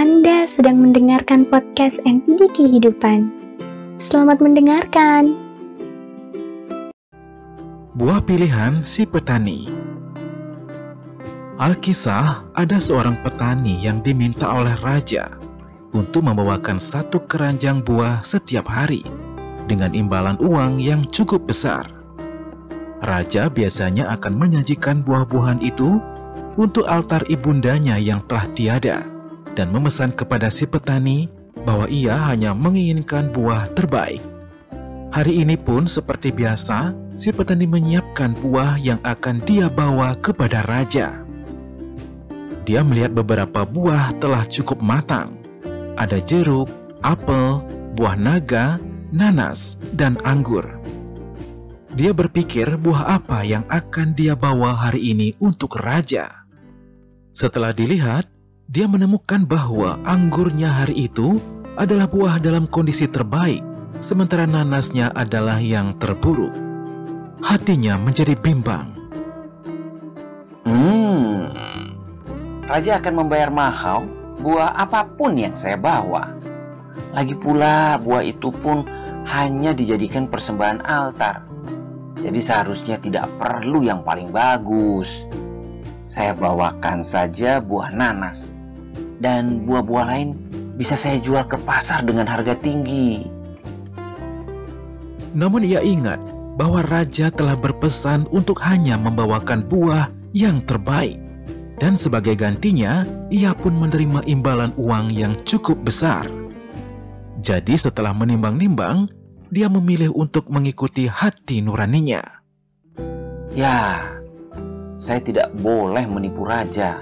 Anda sedang mendengarkan podcast NTD Kehidupan. Selamat mendengarkan. Buah pilihan si petani. Alkisah ada seorang petani yang diminta oleh raja untuk membawakan satu keranjang buah setiap hari dengan imbalan uang yang cukup besar. Raja biasanya akan menyajikan buah-buahan itu untuk altar ibundanya yang telah tiada dan memesan kepada si petani bahwa ia hanya menginginkan buah terbaik. Hari ini pun seperti biasa, si petani menyiapkan buah yang akan dia bawa kepada raja. Dia melihat beberapa buah telah cukup matang. Ada jeruk, apel, buah naga, nanas, dan anggur. Dia berpikir buah apa yang akan dia bawa hari ini untuk raja. Setelah dilihat, dia menemukan bahwa anggurnya hari itu adalah buah dalam kondisi terbaik, sementara nanasnya adalah yang terburuk. Hatinya menjadi bimbang. Hmm, raja akan membayar mahal buah apa pun yang saya bawa. Lagi pula, buah itu pun hanya dijadikan persembahan altar. Jadi seharusnya tidak perlu yang paling bagus. Saya bawakan saja buah nanas dan buah-buah lain bisa saya jual ke pasar dengan harga tinggi. Namun ia ingat bahwa raja telah berpesan untuk hanya membawakan buah yang terbaik. Dan sebagai gantinya, ia pun menerima imbalan uang yang cukup besar. Jadi setelah menimbang-nimbang, dia memilih untuk mengikuti hati nuraninya. Ya, saya tidak boleh menipu raja.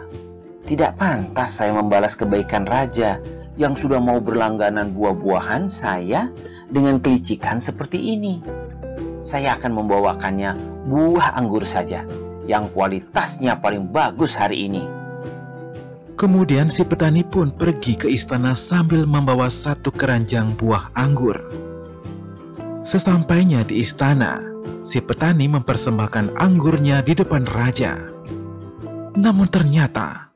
Tidak pantas saya membalas kebaikan raja yang sudah mau berlangganan buah-buahan saya dengan kelicikan seperti ini. Saya akan membawakannya buah anggur saja yang kualitasnya paling bagus hari ini. Kemudian si petani pun pergi ke istana sambil membawa satu keranjang buah anggur. Sesampainya di istana, si petani mempersembahkan anggurnya di depan raja. Namun ternyata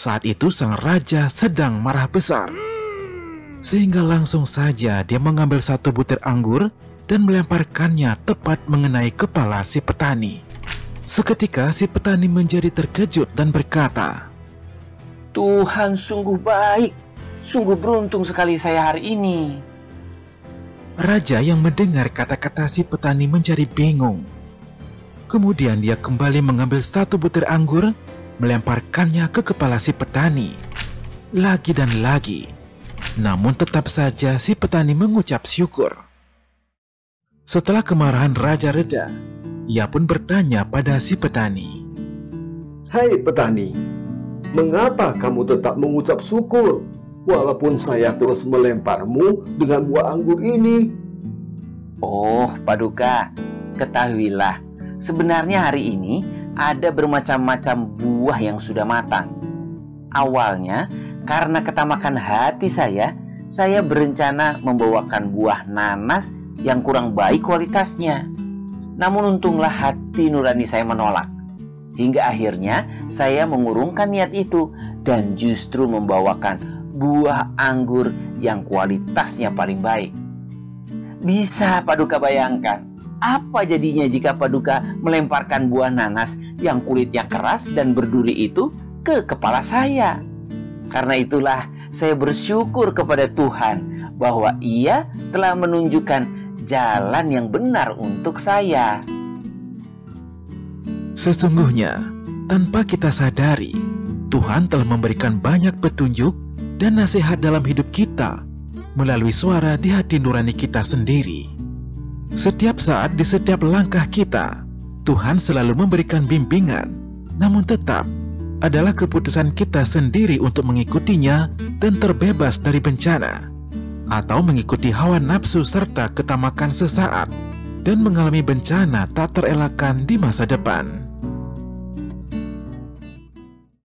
saat itu sang raja sedang marah besar. Sehingga langsung saja dia mengambil satu butir anggur dan melemparkannya tepat mengenai kepala si petani. Seketika si petani menjadi terkejut dan berkata, Tuhan sungguh baik, sungguh beruntung sekali saya hari ini. Raja yang mendengar kata-kata si petani menjadi bingung. Kemudian dia kembali mengambil satu butir anggur melemparkannya ke kepala si petani. Lagi dan lagi. Namun tetap saja si petani mengucap syukur. Setelah kemarahan raja reda, ia pun bertanya pada si petani. Hai petani, mengapa kamu tetap mengucap syukur walaupun saya terus melemparmu dengan buah anggur ini? Oh, Paduka, ketahuilah, sebenarnya hari ini ada bermacam-macam buah yang sudah matang. Awalnya, karena ketamakan hati saya, saya berencana membawakan buah nanas yang kurang baik kualitasnya. Namun untunglah hati nurani saya menolak. Hingga akhirnya saya mengurungkan niat itu dan justru membawakan buah anggur yang kualitasnya paling baik. Bisa Paduka bayangkan, apa jadinya jika Paduka melemparkan buah nanas yang kulitnya keras dan berduri itu ke kepala saya? Karena itulah saya bersyukur kepada Tuhan bahwa Ia telah menunjukkan jalan yang benar untuk saya. Sesungguhnya, tanpa kita sadari, Tuhan telah memberikan banyak petunjuk dan nasihat dalam hidup kita melalui suara di hati nurani kita sendiri. Setiap saat di setiap langkah kita, Tuhan selalu memberikan bimbingan, namun tetap adalah keputusan kita sendiri untuk mengikutinya dan terbebas dari bencana, atau mengikuti hawa nafsu serta ketamakan sesaat dan mengalami bencana tak terelakkan di masa depan.